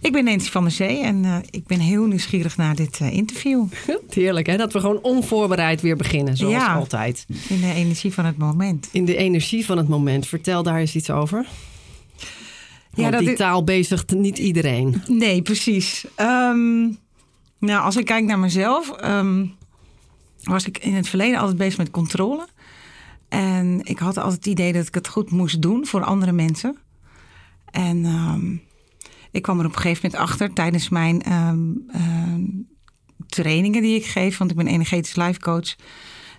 Ik ben Nancy van der Zee en uh, ik ben heel nieuwsgierig naar dit uh, interview. Heerlijk hè, dat we gewoon onvoorbereid weer beginnen, zoals ja, altijd. In de energie van het moment. In de energie van het moment. Vertel daar eens iets over. Ja, Want die taal bezigt niet iedereen. Nee, precies. Um, nou, als ik kijk naar mezelf, um, was ik in het verleden altijd bezig met controle. En ik had altijd het idee dat ik het goed moest doen voor andere mensen. En um, ik kwam er op een gegeven moment achter tijdens mijn um, trainingen die ik geef. Want ik ben energetisch life coach.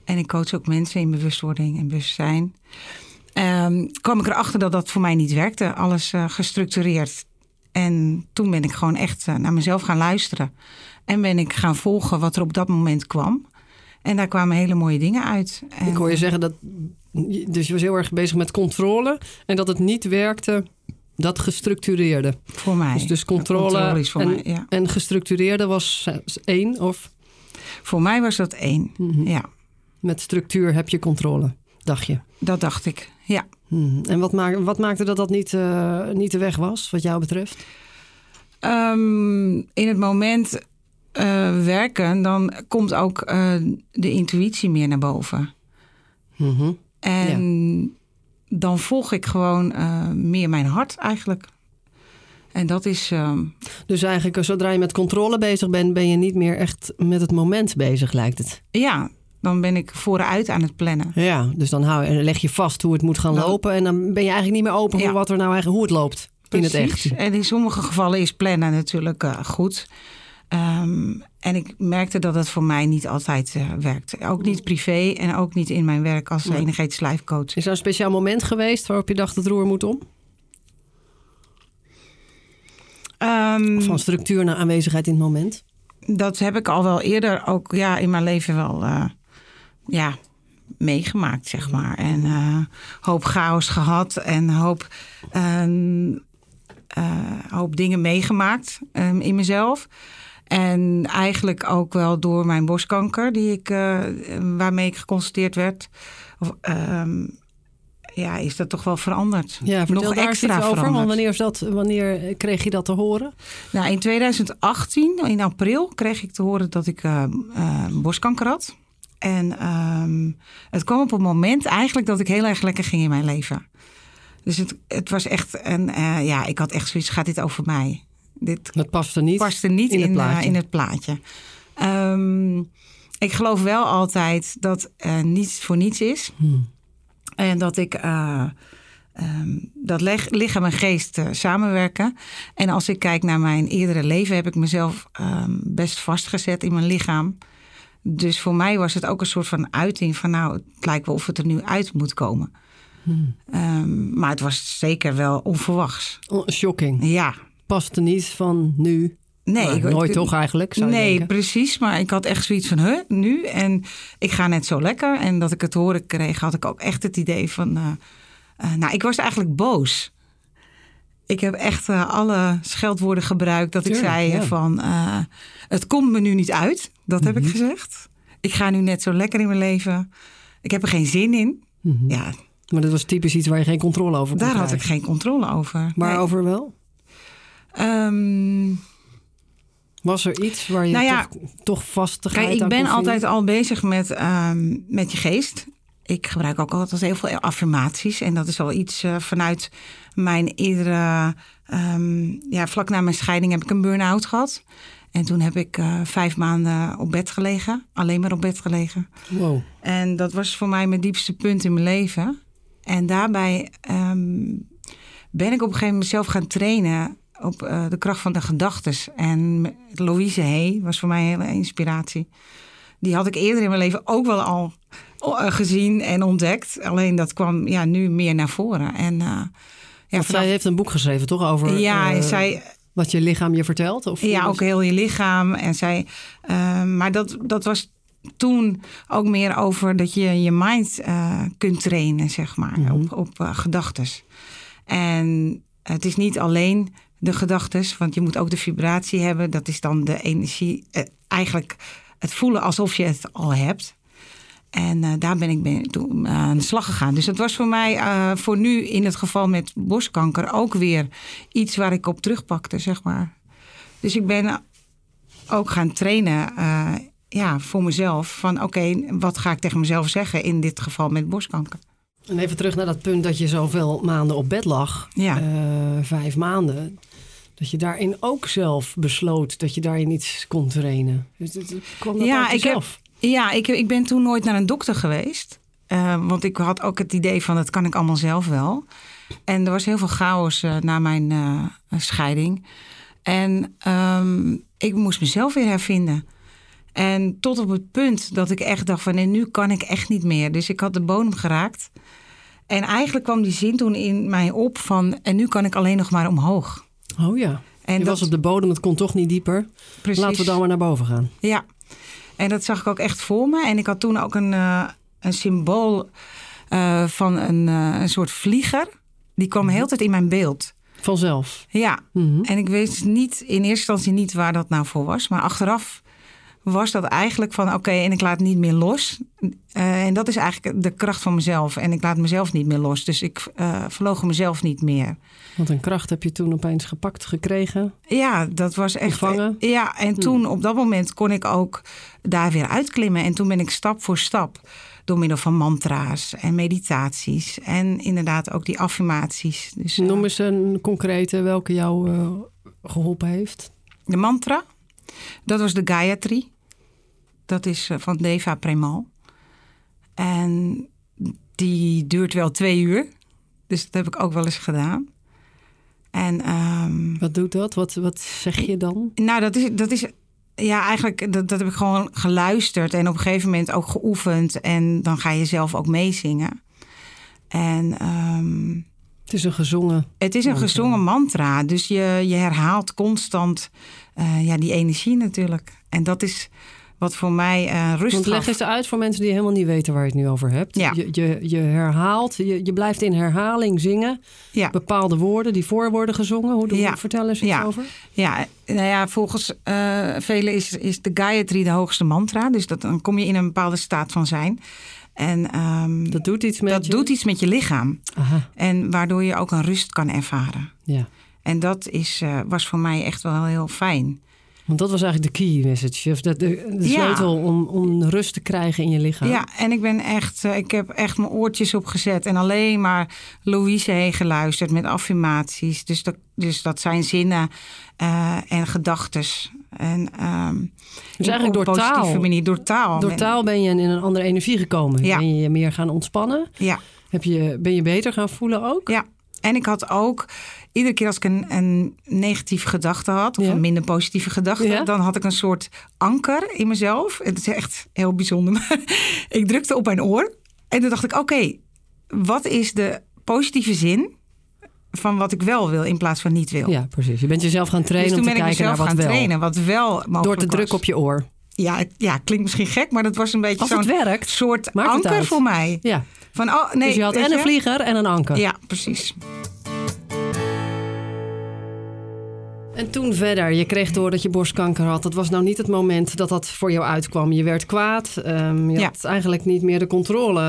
En ik coach ook mensen in bewustwording en bewustzijn. Um, kwam ik erachter dat dat voor mij niet werkte. Alles uh, gestructureerd. En toen ben ik gewoon echt uh, naar mezelf gaan luisteren. En ben ik gaan volgen wat er op dat moment kwam. En daar kwamen hele mooie dingen uit. En... Ik hoor je zeggen dat. Dus je was heel erg bezig met controle. En dat het niet werkte dat gestructureerde. Voor mij. Dus, dus controle, controle voor en, mij, ja. en gestructureerde was één of? Voor mij was dat één, mm -hmm. ja. Met structuur heb je controle, dacht je? Dat dacht ik, ja. -hmm. En wat, maak, wat maakte dat dat niet, uh, niet de weg was, wat jou betreft? Um, in het moment uh, werken, dan komt ook uh, de intuïtie meer naar boven. Mm -hmm. En ja dan volg ik gewoon uh, meer mijn hart eigenlijk. En dat is. Uh... Dus eigenlijk, zodra je met controle bezig bent, ben je niet meer echt met het moment bezig, lijkt het. Ja, dan ben ik vooruit aan het plannen. Ja, dus dan hou, leg je vast hoe het moet gaan dan... lopen. En dan ben je eigenlijk niet meer open ja. voor wat er nou eigenlijk, hoe het loopt Precies. in het echt. En in sommige gevallen is plannen natuurlijk uh, goed. Um, en ik merkte dat het voor mij niet altijd uh, werkte. Ook niet privé en ook niet in mijn werk als nee. energetisch life coach. Is er een speciaal moment geweest waarop je dacht het roer moet om? Um, van structuur naar aanwezigheid in het moment? Dat heb ik al wel eerder ook ja, in mijn leven wel uh, ja, meegemaakt, zeg maar. En uh, hoop chaos gehad en hoop, uh, hoop dingen meegemaakt um, in mezelf. En eigenlijk ook wel door mijn borstkanker, die ik, uh, waarmee ik geconstateerd werd, of, um, ja, is dat toch wel veranderd. Ja, nog extra over. veranderd. Want wanneer, is dat, wanneer kreeg je dat te horen? Nou, in 2018, in april, kreeg ik te horen dat ik uh, uh, borstkanker had. En um, het kwam op een moment eigenlijk dat ik heel erg lekker ging in mijn leven. Dus het, het was echt een, uh, ja, ik had echt zoiets, gaat dit over mij? Dit dat paste niet, paste niet in, in, het plaatje. Uh, in het plaatje. Um, ik geloof wel altijd dat uh, niets voor niets is. Hmm. En dat ik uh, um, dat leg, lichaam en geest uh, samenwerken. En als ik kijk naar mijn eerdere leven, heb ik mezelf um, best vastgezet in mijn lichaam. Dus voor mij was het ook een soort van uiting van nou, het lijkt wel of het er nu uit moet komen. Hmm. Um, maar het was zeker wel onverwachts. Oh, shocking. Ja. Paste niet van nu. Nee, ik, nooit toch eigenlijk? Zou nee, denken. precies. Maar ik had echt zoiets van, huh, nu? En ik ga net zo lekker. En dat ik het horen kreeg, had ik ook echt het idee van... Uh, uh, nou, ik was eigenlijk boos. Ik heb echt uh, alle scheldwoorden gebruikt. Dat Tuurlijk, ik zei ja. van, het komt me nu niet uit. Dat heb Mhm. ik gezegd. Ik ga nu net zo lekker in mijn leven. Ik heb er geen zin in. Mhm. Ja, Maar dat was typisch iets waar je geen controle over kon daar had ik geen controle over. Maar Nee. over wel? Ehm, Was er iets waar je Nou ja, toch, toch vastigheid Kijk, ik ben altijd al bezig met, um, met je geest. Ik gebruik ook altijd heel veel affirmaties. En dat is al iets uh, vanuit mijn eerdere... Um, ja, vlak na mijn scheiding heb ik een burn-out gehad. En toen heb ik uh, vijf maanden op bed gelegen. Alleen maar op bed gelegen. Wow. En dat was voor mij mijn diepste punt in mijn leven. En daarbij um, ben ik op een gegeven moment zelf gaan trainen op uh, de kracht van de gedachtes. En Louise Hay was voor mij een hele inspiratie. Die had ik eerder in mijn leven ook wel al uh, gezien en ontdekt. Alleen dat kwam ja, nu meer naar voren. En, uh, ja, zij heeft een boek geschreven, toch? Over Ja, eh, zij, wat je lichaam je vertelt? Of ja, ook heel je lichaam. En zij, maar dat, dat was toen ook meer over dat je je mind kunt trainen, zeg maar, Mhm. op, op gedachtes. En het is niet alleen de gedachtes, want je moet ook de vibratie hebben. Dat is dan de energie, uh, eigenlijk het voelen alsof je het al hebt. En uh, daar ben ik ben, toen aan de slag gegaan. Dus het was voor mij uh, voor nu in het geval met borstkanker ook weer iets waar ik op terugpakte, zeg maar. Dus ik ben ook gaan trainen uh, ja, voor mezelf. Van oké, okay, wat ga ik tegen mezelf zeggen in dit geval met borstkanker? En even terug naar dat punt dat je zoveel maanden op bed lag. Ja. vijf maanden. Dat je daarin ook zelf besloot dat je daarin iets kon trainen. Dus het, kwam dat ja, uit ik? Heb, ja, ik, ik ben toen nooit naar een dokter geweest. Uh, want ik had ook het idee van dat kan ik allemaal zelf wel. En er was heel veel chaos uh, na mijn uh, scheiding. En um, ik moest mezelf weer hervinden. En tot op het punt dat ik echt dacht van nee, nu kan ik echt niet meer. Dus ik had de bodem geraakt. En eigenlijk kwam die zin toen in mij op van en nu kan ik alleen nog maar omhoog. Oh ja. En je dat, was op de bodem, het kon toch niet dieper. Precies. Laten we dan maar naar boven gaan. Ja. En dat zag ik ook echt voor me. En ik had toen ook een, uh, een symbool uh, van een, uh, een soort vlieger. Die kwam heel tijd in mijn beeld. Vanzelf? Ja. Mhm. Mm -hmm. En ik weet niet in eerste instantie niet waar dat nou voor was. Maar achteraf was dat eigenlijk van oké, okay, en ik laat niet meer los. Uh, en dat is eigenlijk de kracht van mezelf. En ik laat mezelf niet meer los. Dus ik uh, verloog mezelf niet meer. Want een kracht heb je toen opeens gepakt gekregen? Ja, dat was echt. Gevangen? Ja, en toen op dat moment kon ik ook daar weer uitklimmen. En toen ben ik stap voor stap door middel van mantra's en meditaties. En inderdaad ook die affirmaties. Dus, uh, Noem eens een concrete welke jou geholpen heeft. De mantra, dat was de Gayatri. Dat is van Deva Premal. En die duurt wel twee uur. Dus dat heb ik ook wel eens gedaan. En, um, wat doet dat? Wat, wat zeg je dan? Nou, dat is, dat is ja, eigenlijk dat, dat heb ik gewoon geluisterd en op een gegeven moment ook geoefend. En dan ga je zelf ook meezingen. En um, het is een gezongen. Het is een mantra. gezongen mantra. Dus je, je herhaalt constant uh, ja, die energie natuurlijk. En dat is wat voor mij uh, rust Want leg eens uit voor mensen die helemaal niet weten waar je het nu over hebt. Ja. Je, je, je herhaalt, je, je blijft in herhaling zingen. Ja. Bepaalde woorden die voor worden gezongen. Hoe, ja. vertel eens iets ja. over. Ja, nou ja, volgens uh, velen is, is de Gayatri de hoogste mantra. Dus dat, dan kom je in een bepaalde staat van zijn. En um, dat doet iets met dat je? doet iets met je lichaam. Aha. En waardoor je ook een rust kan ervaren. Ja. En dat is, uh, was voor mij echt wel heel fijn. Want dat was eigenlijk de key message. Of de, de, de sleutel ja. om, om rust te krijgen in je lichaam. Ja, en ik ben echt, uh, ik heb echt mijn oortjes opgezet en alleen maar Louise heen geluisterd met affirmaties. Dus dat, dus dat zijn zinnen uh, en gedachtes. En, um, dus eigenlijk door taal. Manier, door taal. Door taal ben je in een andere energie gekomen. Ja. Ben je je meer gaan ontspannen. Ja. Heb je, ben je beter gaan voelen ook? Ja. En ik had ook, iedere keer als ik een, een negatieve gedachte had, of Ja. een minder positieve gedachte, Ja. dan had ik een soort anker in mezelf. Het is echt heel bijzonder. Maar ik drukte op mijn oor en toen dacht ik: oké, wat is de positieve zin van wat ik wel wil in plaats van niet wil? Ja, precies. Je bent jezelf gaan trainen dus toen om te ben ik kijken naar mezelf wat gaan wel. trainen, wat wel mogelijk Door te was. drukken op je oor. Ja, het- ja, klinkt misschien gek, maar dat was een beetje Als het zo'n werkt. soort anker voor mij. Ja. Van, oh, nee, dus je had en een vlieger en een anker. Ja, precies. En toen verder, je kreeg door dat je borstkanker had. Dat was nou niet het moment dat dat voor jou uitkwam. Je werd kwaad. ehm, je Ja. had eigenlijk niet meer de controle.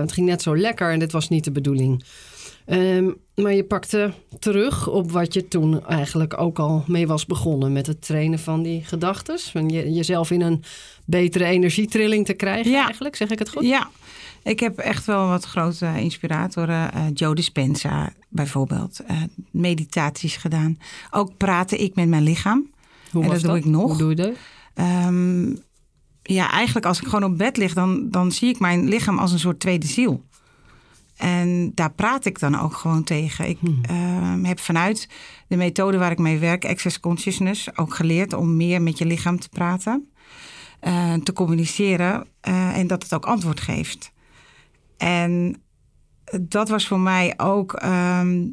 Het ging net zo lekker en dit was niet de bedoeling. Ehm, maar je pakte terug op wat je toen eigenlijk ook al mee was begonnen. Met het trainen van die gedachtes. Van je, jezelf in een betere energietrilling te krijgen Ja. eigenlijk. Zeg ik het goed? Ja, ik heb echt wel wat grote inspiratoren. eh Joe Dispenza bijvoorbeeld. eh, meditaties gedaan. Ook praatte ik met mijn lichaam. Hoe En was dat doe ik nog. Hoe doe je dat? Ehm, ja, eigenlijk als ik gewoon op bed lig, dan, dan zie ik mijn lichaam als een soort tweede ziel. En daar praat ik dan ook gewoon tegen. Ik Hmm. ehm, heb vanuit de methode waar ik mee werk, Access Consciousness, ook geleerd om meer met je lichaam te praten, eh, te communiceren eh, en dat het ook antwoord geeft. En dat was voor mij ook, ehm,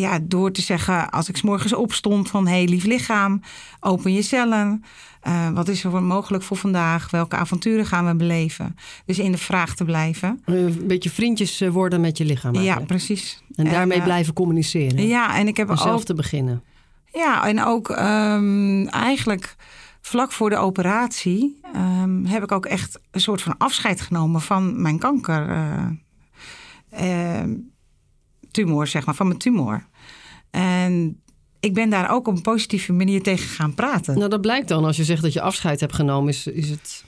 ja, door te zeggen, als ik 's morgens opstond van... hey, lief lichaam, open je cellen. Eh, wat is er mogelijk voor vandaag? Welke avonturen gaan we beleven? Dus in de vraag te blijven. Een beetje vriendjes eh, worden met je lichaam Ja, precies. En daarmee eh, blijven communiceren. Ja, en ik heb En zelf te beginnen. Ja, en ook ehm, eigenlijk vlak voor de operatie ehm, heb ik ook echt een soort van afscheid genomen van mijn kanker. eh, ehm, tumor, zeg maar, van mijn tumor. En ik ben daar ook op een positieve manier tegen gaan praten. Nou, dat blijkt dan als je zegt dat je afscheid hebt genomen. Is, is het,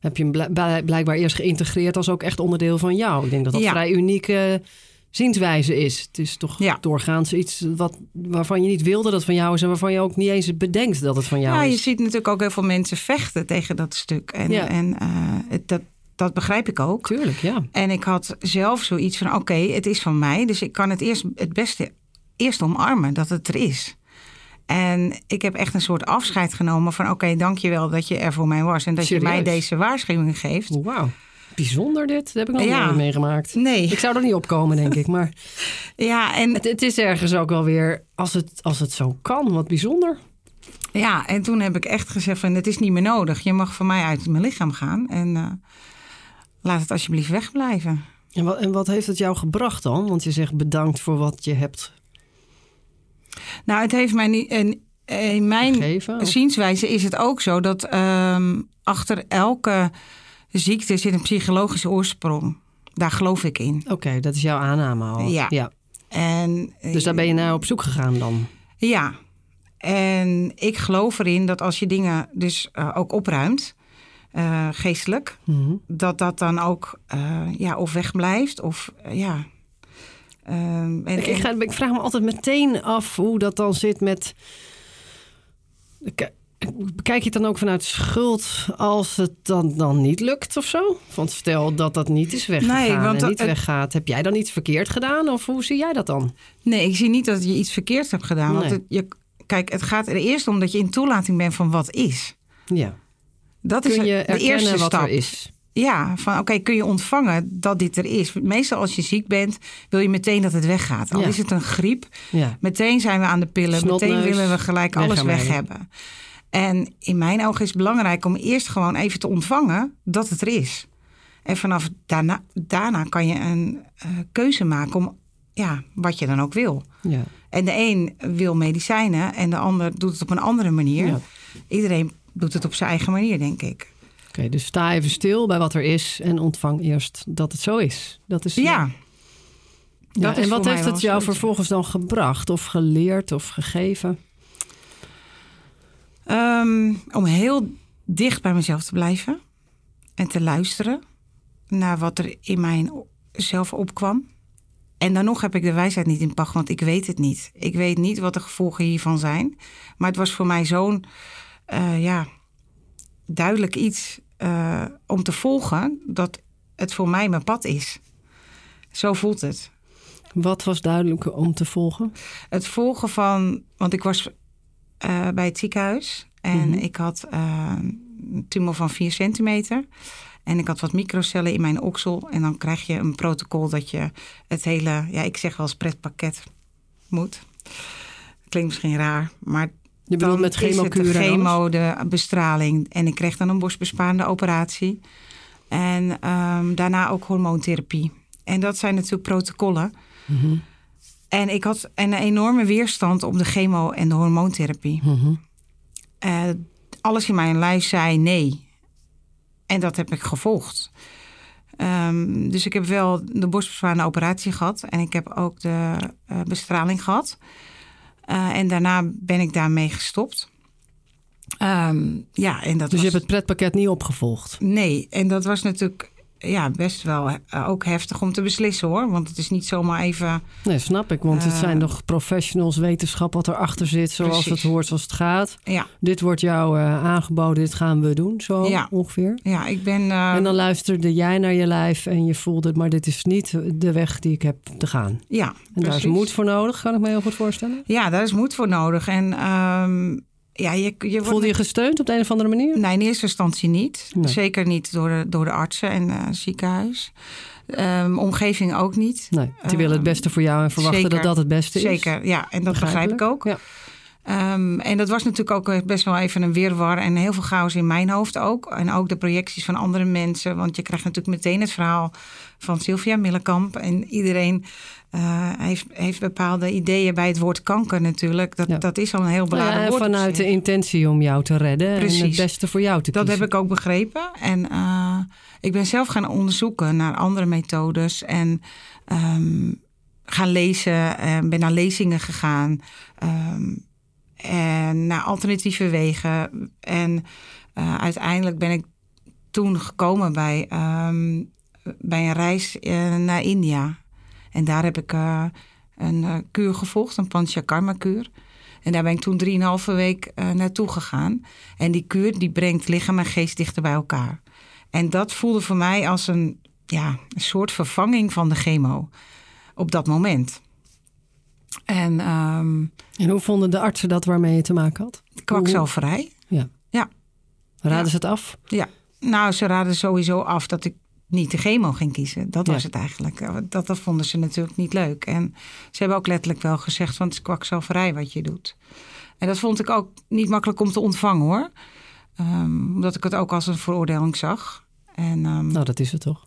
heb je hem blijkbaar eerst geïntegreerd als ook echt onderdeel van jou. Ik denk dat dat Ja. vrij unieke zienswijze is. Het is toch Ja. doorgaans iets wat, waarvan je niet wilde dat het van jou is... en waarvan je ook niet eens bedenkt dat het van jou Ja, je is. ziet natuurlijk ook heel veel mensen vechten tegen dat stuk. En, Ja. en eh, het- dat, dat begrijp ik ook. Tuurlijk, ja. En ik had zelf zoiets van: oké, het is van mij. Dus ik kan het eerst het beste eerst omarmen dat het er is. En ik heb echt een soort afscheid genomen van: oké, dankjewel dat je er voor mij was. En dat je mij deze waarschuwing geeft. Wauw. Bijzonder dit. Dat heb ik nog Ja. nooit meegemaakt. Nee. Ik zou er niet opkomen, denk ik. Maar Ja, en, het, het is ergens ook wel weer, als het, als het zo kan, wat bijzonder. ja, en toen heb ik echt gezegd: van, het is niet meer nodig. Je mag van mij uit mijn lichaam gaan. En eh, laat het alsjeblieft wegblijven. En wat, en wat heeft het jou gebracht dan? Want je zegt bedankt voor wat je hebt Nou, het heeft mij niet. En, in mijn gegeven. Zienswijze is het ook zo dat ehm, achter elke ziekte zit een psychologische oorsprong. Daar geloof ik in. Oké, dat is jouw aanname al. Ja. En, eh, Dus daar ben je naar op zoek gegaan dan? Ja. En ik geloof erin dat als je dingen dus eh, ook opruimt, eh, geestelijk, Mhm. dat dat dan ook eh, ja, of wegblijft of eh, ja. Ehm, en, Ik, ik, ga, ik vraag me altijd meteen af hoe dat dan zit met... K- Bekijk je het dan ook vanuit schuld als het dan, dan niet lukt of zo? Want stel dat dat niet is weggegaan Nee, want en niet het- weggaat. Heb jij dan iets verkeerd gedaan of hoe zie jij dat dan? Nee, ik zie niet dat je iets verkeerds hebt gedaan. Want het, je, kijk, het gaat er eerst om dat je in toelating bent van wat is. Ja. Dat is je de eerste wat stap. er is? Ja, van oké, kun je ontvangen dat dit er is. Meestal als je ziek bent, wil je meteen dat het weggaat. Al Ja. is het een griep, Ja. meteen zijn we aan de pillen. Snotneus, meteen willen we gelijk alles weg hebben. En in mijn ogen is het belangrijk om eerst gewoon even te ontvangen dat het er is. En vanaf daarna, daarna kan je een eh, keuze maken om ja, wat je dan ook wil. ja. En de een wil medicijnen en de ander doet het op een andere manier. Iedereen doet het op zijn eigen manier, denk ik. Oké, dus sta even stil bij wat er is en ontvang eerst dat het zo is. Dat is Ja. Ja, Dat is en wat heeft het jou vervolgens dan gebracht of geleerd of gegeven? Ehm, om heel dicht bij mezelf te blijven en te luisteren naar wat er in mijzelf opkwam. En dan nog heb ik de wijsheid niet in pacht, want ik weet het niet. Ik weet niet wat de gevolgen hiervan zijn. Maar het was voor mij zo'n eh, ja, duidelijk iets eh, om te volgen dat het voor mij mijn pad is. Zo voelt het. Wat was duidelijk om te volgen? Het volgen van, want ik was eh, bij het ziekenhuis en Mhm. ik had een tumor van 4 centimeter. En ik had wat microcellen in mijn oksel. En dan krijg je een protocol dat je het hele, ja, ik zeg wel eens pretpakket moet. Klinkt misschien raar, maar Je bedoelt dan met is het chemokuur de en alles? chemo, de bestraling. En ik kreeg dan een borstbesparende operatie. En ehm, daarna ook hormoontherapie. En dat zijn natuurlijk protocollen. Mhm, En ik had een enorme weerstand op de chemo en de hormoontherapie. mhm. Eh, alles in mijn lijf zei nee. En dat heb ik gevolgd. Ehm, dus ik heb wel de borstbesparende operatie gehad. En ik heb ook de eh, bestraling gehad. Eh, en daarna ben ik daarmee gestopt. Ehm, ja, en dat Dus je hebt het pretpakket niet opgevolgd? Nee, en dat was natuurlijk ja, best wel eh, ook heftig om te beslissen hoor. Want het is niet zomaar even... Nee, snap ik. Want het Eh, zijn toch professionals, wetenschap wat erachter zit, zoals Precies. het hoort, zoals het gaat. Ja, Dit wordt jou eh, aangeboden, dit gaan we doen, zo Ja. ongeveer. ja ik ben... eh, En dan luisterde jij naar je lijf en je voelde, maar dit is niet de weg die ik heb te gaan. ja, En daar is moed voor nodig, kan ik me heel goed voorstellen. Ja, daar is moed voor nodig. En ehm, ja, je, je wordt... Voelde je gesteund op de een of andere manier? Nee, in eerste instantie niet. Nee. Zeker niet door de, door de artsen en eh, het ziekenhuis. Um, omgeving ook niet. Nee, die willen het beste voor jou en verwachten zeker, dat dat het beste is. Zeker, ja. En dat begrijp ik ook. Ja. Um, en dat was natuurlijk ook best wel even een weerwar en heel veel chaos in mijn hoofd ook. En ook de projecties van andere mensen. Want je krijgt natuurlijk meteen het verhaal van Sylvia Millekamp. En iedereen uh, heeft, heeft bepaalde ideeën bij het woord kanker natuurlijk. Dat, Ja. dat is al een heel belangrijk Ja, en woord. vanuit de intentie om jou te redden en het beste voor jou te Dat kiezen. heb ik ook begrepen. En eh, ik ben zelf gaan onderzoeken naar andere methodes. En ehm, gaan lezen. En ben naar lezingen gegaan. Ehm, en naar alternatieve wegen. En eh, uiteindelijk ben ik toen gekomen bij, ehm, bij een reis naar India. En daar heb ik eh, een eh, kuur gevolgd, een Panchakarma kuur. En daar ben ik toen drieënhalve week eh, naartoe gegaan. En die kuur die brengt lichaam en geest dichter bij elkaar. En dat voelde voor mij als een, ja, een soort vervanging van de chemo op dat moment. En ehm En hoe vonden de artsen dat waarmee je te maken had? kwakzalverij. Raden Ja. ze het af? Ja, nou, ze raden sowieso af dat ik niet de chemo ging kiezen. Dat Ja. was het eigenlijk. Dat, dat vonden ze natuurlijk niet leuk. En ze hebben ook letterlijk wel gezegd van het is kwakzalverij wat je doet. En dat vond ik ook niet makkelijk om te ontvangen hoor. Ehm, omdat ik het ook als een veroordeling zag. En, ehm, Nou, dat is het toch?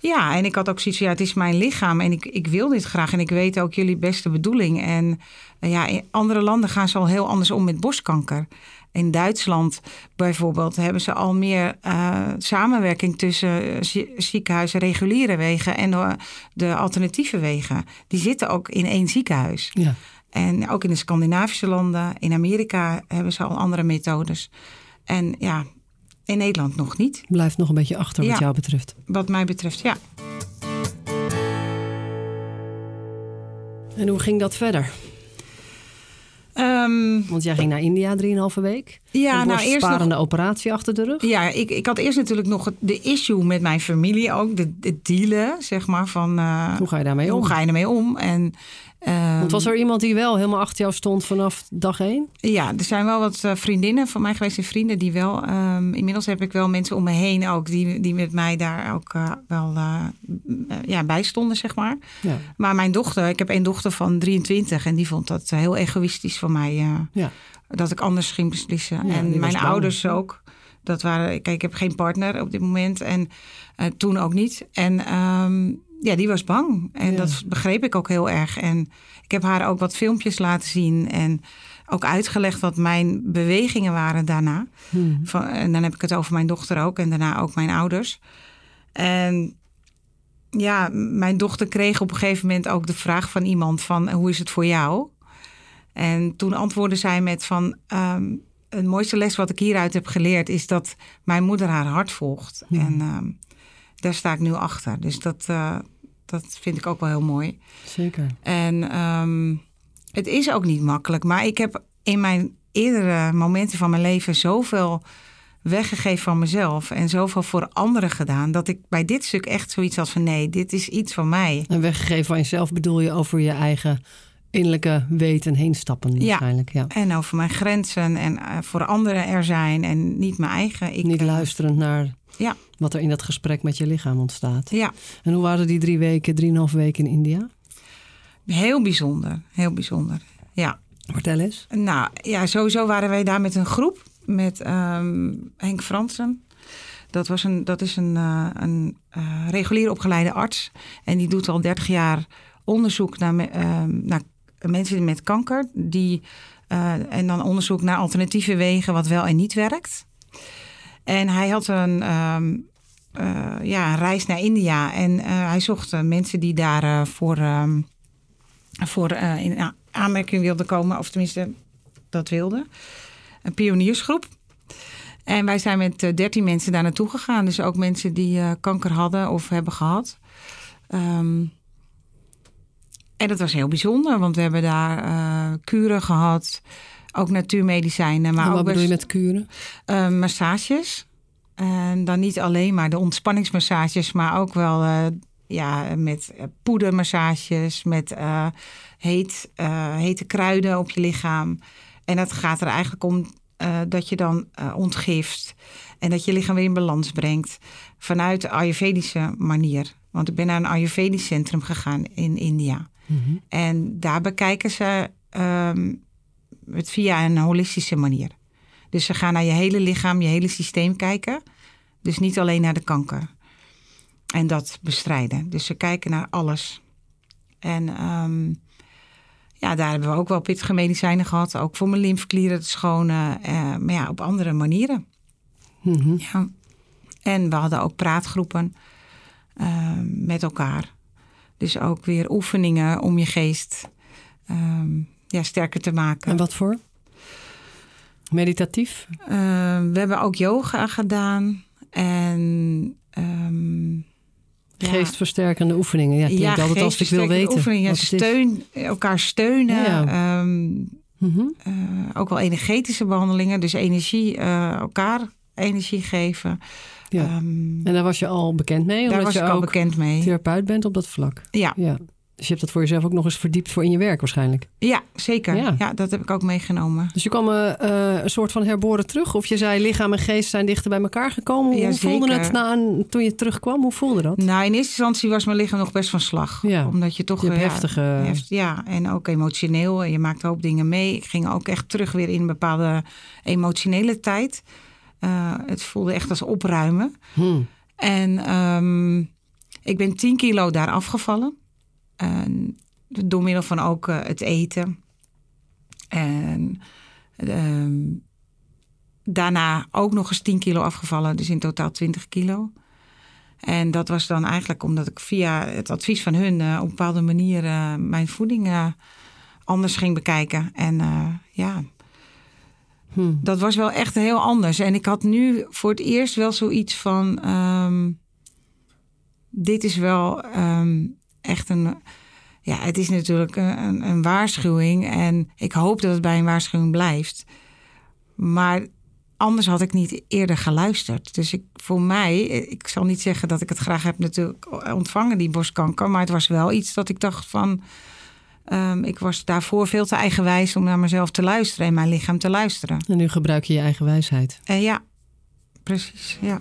ja, en ik had ook zoiets van, ja, het is mijn lichaam en ik, ik wil dit graag. En ik weet ook jullie beste bedoeling. En eh, ja, in andere landen gaan ze al heel anders om met borstkanker. In Duitsland bijvoorbeeld hebben ze al meer eh, samenwerking tussen eh, zie- ziekenhuizen, reguliere wegen en de, de alternatieve wegen. Die zitten ook in één ziekenhuis. Ja. En ook in de Scandinavische landen, in Amerika hebben ze al andere methodes. En ja, in Nederland nog niet, Blijft nog een beetje achter wat jou betreft. wat mij betreft. Ja. En hoe ging dat verder? Ehm, Want jij ging naar India drieënhalve week. ja, een nou eerst nog, operatie achter de rug. ja, ik, ik had eerst natuurlijk nog het- de issue met mijn familie ook. De, de dealen, zeg maar, van eh, Hoe ga je daarmee om? hoe ga je ermee om? En, ehm, Want was er iemand die wel helemaal achter jou stond vanaf dag één? Ja, er zijn wel wat eh, vriendinnen van mij geweest en vrienden die wel... ehm, inmiddels heb ik wel mensen om me heen ook die, die met mij daar ook eh, wel eh, ja, bij stonden, zeg maar. Ja. Maar mijn dochter, ik heb een dochter van 23 en die vond dat heel egoïstisch van mij. Ja. Dat ik anders ging beslissen. Ja, en mijn ouders ook. Dat waren, kijk, ik heb geen partner op dit moment en toen ook niet. En ehm, ja, die was bang. En Ja. dat begreep ik ook heel erg. En ik heb haar ook wat filmpjes laten zien en ook uitgelegd wat mijn bewegingen waren daarna. Hmm. Van, en dan heb ik het over mijn dochter ook en daarna ook mijn ouders. En ja, mijn dochter kreeg op een gegeven moment ook de vraag van iemand van hoe is het voor jou? En toen antwoordde zij met van ehm het mooiste les wat ik hieruit heb geleerd is dat mijn moeder haar hart volgt. Hmm. En ehm, daar sta ik nu achter. Dus dat, eh, dat vind ik ook wel heel mooi. Zeker. En ehm, het is ook niet makkelijk. Maar ik heb in mijn eerdere momenten van mijn leven zoveel weggegeven van mezelf. En zoveel voor anderen gedaan. Dat ik bij dit stuk echt zoiets had van nee, dit is iets van mij. En weggegeven van jezelf bedoel je over je eigen innerlijke weten heen stappen Ja. waarschijnlijk. Ja. En over mijn grenzen en eh, voor anderen er zijn. En niet mijn eigen. Ik, Niet eh, luisterend naar Ja. wat er in dat gesprek met je lichaam ontstaat. Ja, En hoe waren die drie weken, drieënhalf weken in India? heel bijzonder. Heel bijzonder. Ja. Vertel eens. Nou ja, sowieso waren wij daar met een groep. Met ehm, Henk Fransen. Dat, was een, dat is een, eh, een eh, regulier opgeleide arts. En die doet al 30 jaar onderzoek naar, me- ehm, naar mensen met kanker. Die, eh, en dan onderzoek naar alternatieve wegen, wat wel en niet werkt. En hij had een, ehm, eh, ja, een reis naar India. En eh, hij zocht eh, mensen die daar voor, ehm, voor in aanmerking wilden komen. Of tenminste, dat wilden. Een pioniersgroep. En wij zijn met 13 mensen daar naartoe gegaan. Dus ook mensen die kanker hadden of hebben gehad. Ehm, en dat was heel bijzonder, want we hebben daar eh, kuren gehad. Ook natuurmedicijnen, maar en ook wat bedoel je met kuren? eh, massages. En dan niet alleen maar de ontspanningsmassages, maar ook wel eh, ja, met eh, poedermassages, met heet, hete kruiden op je lichaam. En dat gaat er eigenlijk om dat je dan ontgift. En dat je lichaam weer in balans brengt. Vanuit de Ayurvedische manier. Want ik ben naar een Ayurvedisch centrum gegaan in India. Mhm. En daar bekijken ze ehm, het via een holistische manier. Dus ze gaan naar je hele lichaam, je hele systeem kijken. Dus niet alleen naar de kanker. En dat bestrijden. Dus ze kijken naar alles. En ehm, ja, daar hebben we ook wel pittige medicijnen gehad. Ook voor mijn lymfeklieren te schonen. eh, maar ja, op andere manieren. Mhm. Ja. En we hadden ook praatgroepen ehm, met elkaar. Dus ook weer oefeningen om je geest ehm, ja, sterker te maken. En wat voor? Meditatief? Ehm, we hebben ook yoga gedaan. En ja. Geestversterkende oefeningen. Ja, klinkt altijd als ik wil geestversterkende weten. Oefeningen, ja, steun, elkaar steunen. Ja. ehm, Mhm. eh, ook wel energetische behandelingen. Dus energie, eh, elkaar energie geven. Ja. Ehm, En daar was je al bekend mee? daar omdat was je ik al ook bekend mee. therapeut bent op dat vlak. Ja, Ja. Dus je hebt dat voor jezelf ook nog eens verdiept voor in je werk waarschijnlijk. ja zeker. Ja. Ja. dat heb ik ook meegenomen. Dus je kwam eh, eh, een soort van herboren terug? Of je zei lichaam en geest zijn dichter bij elkaar gekomen? Ja, Hoe voelde het na een, toen je terugkwam? Hoe voelde dat? Nou, in eerste instantie was mijn lichaam nog best van slag. Ja. Omdat je toch... Je eh, heftige... heft- ja, en ook emotioneel. Je maakt een hoop dingen mee. Ik ging ook echt terug weer in een bepaalde emotionele tijd. Het voelde echt als opruimen. Hm. En ehm, ik ben 10 kilo daar afgevallen. En door middel van ook eh, het eten. En ehm, daarna ook nog eens 10 kilo afgevallen. Dus in totaal 20 kilo. En dat was dan eigenlijk omdat ik via het advies van hun eh, op een bepaalde manier eh, mijn voeding anders ging bekijken. En ja, Hm. dat was wel echt heel anders. En ik had nu voor het eerst wel zoiets van: ehm, dit is wel ehm, echt een. Ja, het is natuurlijk een, een, waarschuwing. En ik hoop dat het bij een waarschuwing blijft. Maar anders had ik niet eerder geluisterd. Dus ik, voor mij, ik zal niet zeggen dat ik het graag heb natuurlijk ontvangen, die borstkanker. Maar het was wel iets dat ik dacht van. ehm, ik was daarvoor veel te eigenwijs om naar mezelf te luisteren en mijn lichaam te luisteren. En nu gebruik je je eigen wijsheid. En ja, precies. Ja.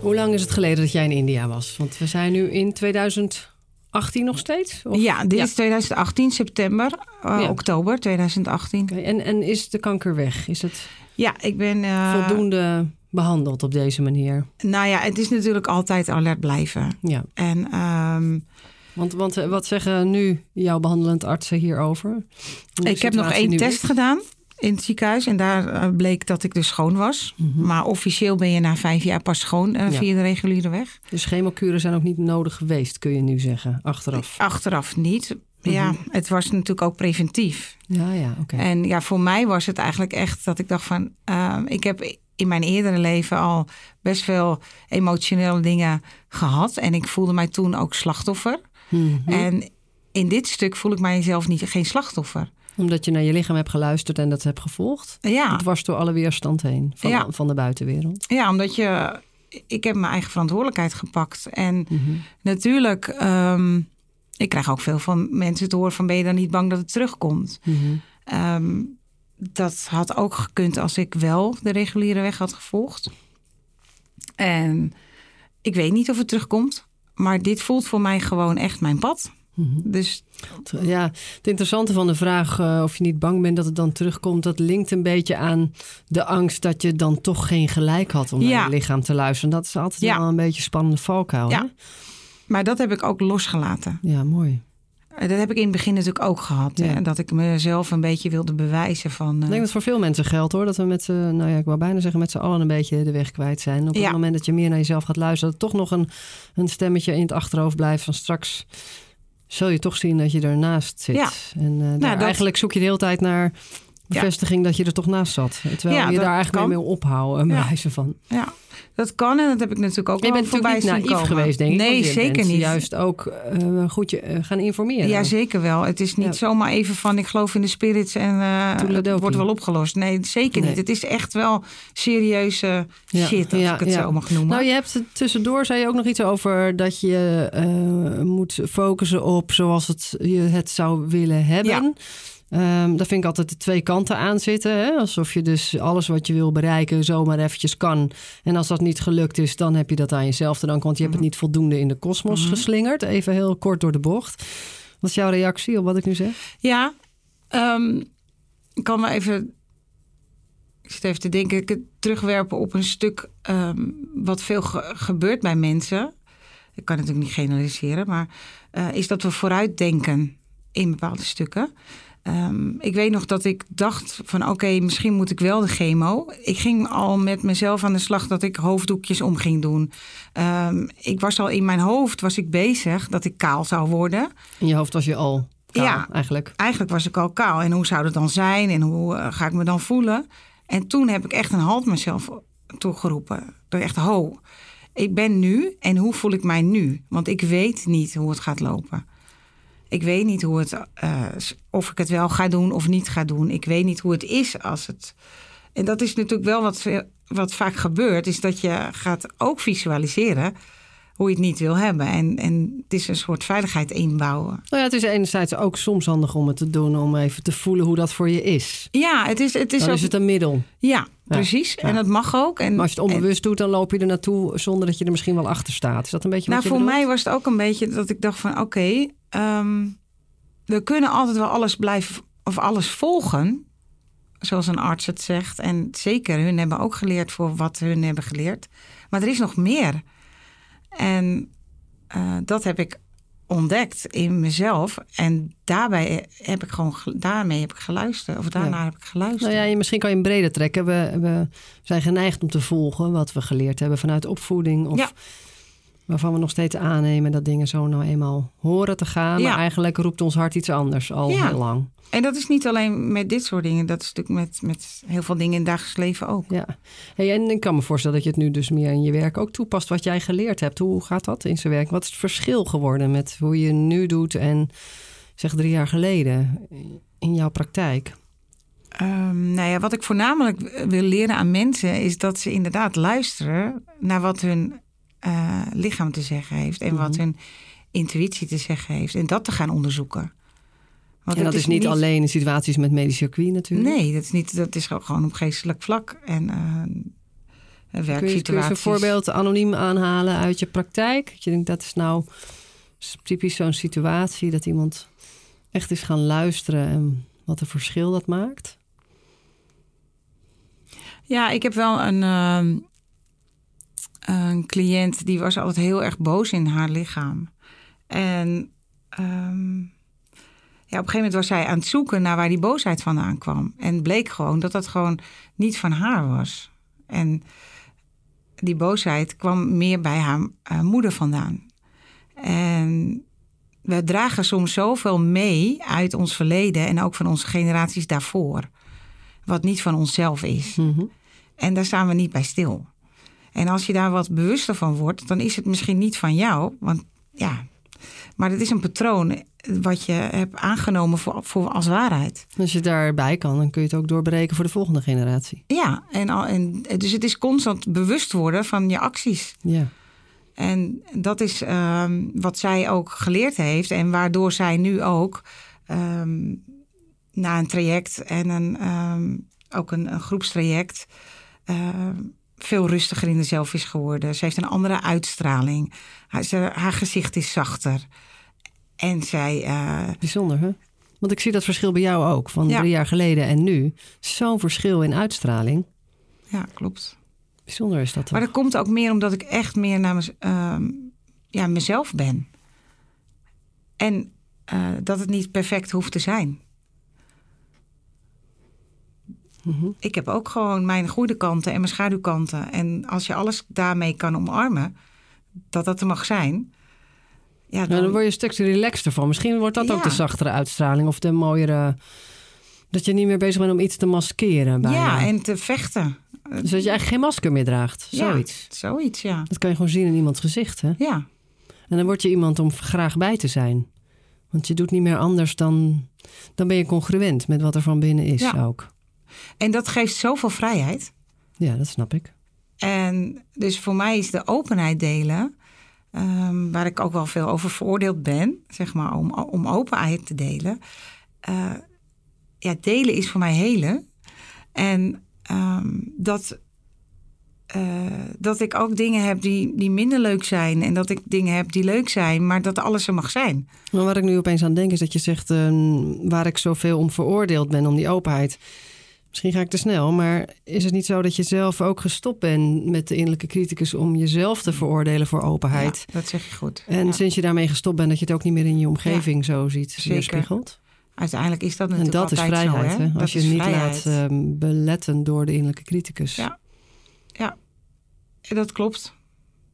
Hoe lang is het geleden dat jij in India was? Want we zijn nu in 2018 nog steeds? Of- ja, dit Ja. is 2018, september, eh, Ja. oktober 2018. Oké, En, en is de kanker weg? Is het Ja, ik ben. eh, voldoende behandeld op deze manier? Nou ja, het is natuurlijk altijd alert blijven. Ja. En ehm, Want, want eh, wat zeggen nu jouw behandelend artsen hierover? Ik heb nog één test is? gedaan in het ziekenhuis. En daar eh, bleek dat ik dus schoon was. Mhm. Maar officieel ben je na vijf jaar pas schoon eh, Ja. via de reguliere weg. Dus chemokuren zijn ook niet nodig geweest, kun je nu zeggen, achteraf. Achteraf niet. Ja, Mhm. het was natuurlijk ook preventief. Ja, ja, oké. En ja, voor mij was het eigenlijk echt dat ik dacht van... eh, ik heb in mijn eerdere leven al best veel emotionele dingen gehad. En ik voelde mij toen ook slachtoffer. Mhm. En in dit stuk voel ik mijzelf niet, geen slachtoffer. Omdat je naar je lichaam hebt geluisterd en dat hebt gevolgd. Ja, Dwars door alle weerstand heen van, Ja. van de buitenwereld. ja omdat je... Ik heb mijn eigen verantwoordelijkheid gepakt. En Mhm. natuurlijk... ehm, ik krijg ook veel van mensen te horen van... ben je dan niet bang dat het terugkomt? Mhm. Ehm, dat had ook gekund als ik wel de reguliere weg had gevolgd. En ik weet niet of het terugkomt. Maar dit voelt voor mij gewoon echt mijn pad. Mhm. Dus Ja, het interessante van de vraag eh, of je niet bang bent dat het dan terugkomt, dat linkt een beetje aan de angst dat je dan toch geen gelijk had om Ja. naar je lichaam te luisteren. Dat is altijd Ja. wel een beetje een spannende valkuil. Ja. hè? Maar dat heb ik ook losgelaten. ja, mooi. Eh, Dat heb ik in het begin natuurlijk ook gehad. Ja. Hè? Dat ik mezelf een beetje wilde bewijzen van... Ik eh, denk dat voor veel mensen geldt hoor. Dat we met z'n, nou ja, ik wou bijna zeggen met z'n allen een beetje de weg kwijt zijn. Op het moment dat je meer naar jezelf gaat luisteren, dat er toch nog een, een stemmetje in het achterhoofd blijft van straks zul je toch zien dat je ernaast zit. Ja. En eh, daar dat- eigenlijk zoek je de hele tijd naar bevestiging dat je er toch naast zat. Terwijl Ja, je daar eigenlijk kan. mee wil ophouden, bewijzen van. ja, dat kan en dat heb ik natuurlijk ook Je wel bent voorbij natuurlijk niet zien naïef komen. geweest, denk ik. Nee, zeker niet. juist ook eh, goed je eh, gaan informeren. Ja, zeker wel. Het is niet zomaar even van ik geloof in de spirits en eh, het Toedeledokie. wordt wel opgelost. Nee, zeker Nee. niet. Het is echt wel serieuze shit, als ik het zo mag noemen. Nou, je hebt het tussendoor, zei je ook nog iets over dat je eh, moet focussen op zoals het, je het zou willen hebben. Um, daar vind ik altijd de twee kanten aan zitten. Hè? Alsof je dus alles wat je wil bereiken zomaar eventjes kan. En als dat niet gelukt is, dan heb je dat aan jezelf te danken. Want je hebt het mhm. niet voldoende in de kosmos mhm. geslingerd. Even heel kort door de bocht. Wat is jouw reactie op wat ik nu zeg? Ja, um, ik kan maar even... Ik zit even te denken, ik terugwerpen op een stuk um, wat veel gebeurt bij mensen. Ik kan natuurlijk niet generaliseren, maar uh, is dat we vooruit denken in bepaalde stukken. Um, ik weet nog dat ik dacht van oké, misschien moet ik wel de chemo. Ik ging al met mezelf aan de slag dat ik hoofddoekjes om ging doen. Um, ik was al in mijn hoofd was ik bezig dat ik kaal zou worden. In je hoofd was je al kaal ja, eigenlijk? eigenlijk was ik al kaal. En hoe zou dat dan zijn en hoe uh, ga ik me dan voelen? En toen heb ik echt een halt mezelf toegeroepen. Door echt, ho, ik ben nu en hoe voel ik mij nu? Want ik weet niet hoe het gaat lopen. Ik weet niet hoe het, uh, of ik het wel ga doen of niet ga doen. Ik weet niet hoe het is als het. En dat is natuurlijk wel wat, wat vaak gebeurt, is dat je gaat ook visualiseren hoe je het niet wil hebben. En, en het is een soort veiligheid inbouwen. Nou ja, het is enerzijds ook soms handig om het te doen, om even te voelen hoe dat voor je is. Ja, het is, het is, dan ook... is het een middel. Ja, precies. En dat mag ook. En, maar als je het onbewust doet, dan loop je er naartoe zonder dat je er misschien wel achter staat. Is dat een beetje nou, wat je voor mij was het ook een beetje dat ik dacht van oké, ehm, we kunnen altijd wel alles blijven of alles volgen. Zoals een arts het zegt. En zeker, hun hebben ook geleerd voor wat hun hebben geleerd. Maar er is nog meer. En uh, dat heb ik ontdekt in mezelf. En daarbij heb ik gewoon, daarmee heb ik geluisterd. Of daarna heb ik geluisterd. Nou ja, misschien kan je hem breder trekken. We, we zijn geneigd om te volgen wat we geleerd hebben vanuit opvoeding. Of waarvan we nog steeds aannemen dat dingen zo nou eenmaal horen te gaan. Maar eigenlijk roept ons hart iets anders al heel lang. En dat is niet alleen met dit soort dingen. Dat is natuurlijk met, met heel veel dingen in het dagelijks leven ook. Ja. Hey, en ik kan me voorstellen dat je het nu dus meer in je werk ook toepast. Wat jij geleerd hebt. Hoe gaat dat in zijn werk? Wat is het verschil geworden met hoe je nu doet en zeg drie jaar geleden in jouw praktijk? Um, nou ja, wat ik voornamelijk wil leren aan mensen is dat ze inderdaad luisteren naar wat hun uh, lichaam te zeggen heeft en wat mhm. hun intuïtie te zeggen heeft. En dat te gaan onderzoeken. Want en dat is, niet, alleen in situaties met medisch circuit natuurlijk? Nee, dat is, niet, dat is gewoon op geestelijk vlak. En uh, werksituaties. Kun je, kun een voorbeeld anoniem aanhalen uit je praktijk? Je denkt dat is nou typisch zo'n situatie dat iemand echt is gaan luisteren en wat een verschil dat maakt? Ja, ik heb wel een, uh, een cliënt die was altijd heel erg boos in haar lichaam. En um, ja, op een gegeven moment was zij aan het zoeken naar waar die boosheid vandaan kwam. En bleek gewoon dat dat gewoon niet van haar was. En die boosheid kwam meer bij haar uh, moeder vandaan. En we dragen soms zoveel mee uit ons verleden en ook van onze generaties daarvoor. Wat niet van onszelf is. Mm -hmm. En daar staan we niet bij stil. En als je daar wat bewuster van wordt, dan is het misschien niet van jou. Want ja, maar het is een patroon wat je hebt aangenomen voor, voor als waarheid. Als je daarbij kan, dan kun je het ook doorbreken voor de volgende generatie. Ja, en, en, dus het is constant bewust worden van je acties. Ja. En dat is ehm, wat zij ook geleerd heeft. En waardoor zij nu ook um, na een traject en een, ehm, ook een, een groepstraject veel rustiger in de zelf is geworden. Ze heeft een andere uitstraling. Haar, haar gezicht is zachter. En zij. Uh... Bijzonder, hè? Want ik zie dat verschil bij jou ook, van drie jaar geleden en nu. Zo'n verschil in uitstraling. Ja, klopt. Bijzonder is dat. Toch? Maar dat komt ook meer omdat ik echt meer naar uh, ja, mezelf ben. En uh, dat het niet perfect hoeft te zijn. Mhm. Ik heb ook gewoon mijn goede kanten en mijn schaduwkanten. En als je alles daarmee kan omarmen, dat dat er mag zijn. Ja, dan... dan word je een stukje relaxter van. Misschien wordt dat ook de zachtere uitstraling of de mooiere. Dat je niet meer bezig bent om iets te maskeren. Bijna. Ja, en te vechten. Dus dat je eigenlijk geen masker meer draagt. Zoiets. Ja, zoiets, ja. Dat kan je gewoon zien in iemands gezicht, hè? Ja. En dan word je iemand om graag bij te zijn. Want je doet niet meer anders dan... Dan ben je congruent met wat er van binnen is ja. ook. En dat geeft zoveel vrijheid. Ja, dat snap ik. En dus voor mij is de openheid delen, um, waar ik ook wel veel over veroordeeld ben, zeg maar, om, om openheid te delen. Uh, ja, delen is voor mij helen. En ehm, dat, eh, dat ik ook dingen heb die, die minder leuk zijn. En dat ik dingen heb die leuk zijn, maar dat alles er mag zijn. Maar waar ik nu opeens aan denk is dat je zegt ehm, waar ik zoveel om veroordeeld ben, om die openheid. Misschien ga ik te snel, maar is het niet zo dat je zelf ook gestopt bent met de innerlijke criticus om jezelf te veroordelen voor openheid? Ja, dat zeg je goed. En Ja. sinds je daarmee gestopt bent, dat je het ook niet meer in je omgeving zo ziet Zeker. weerspiegeld? Uiteindelijk is dat En natuurlijk dat is vrijheid, zo, hè? Als je niet vrijheid. laat ehm, beletten door de innerlijke criticus. Ja. Dat klopt.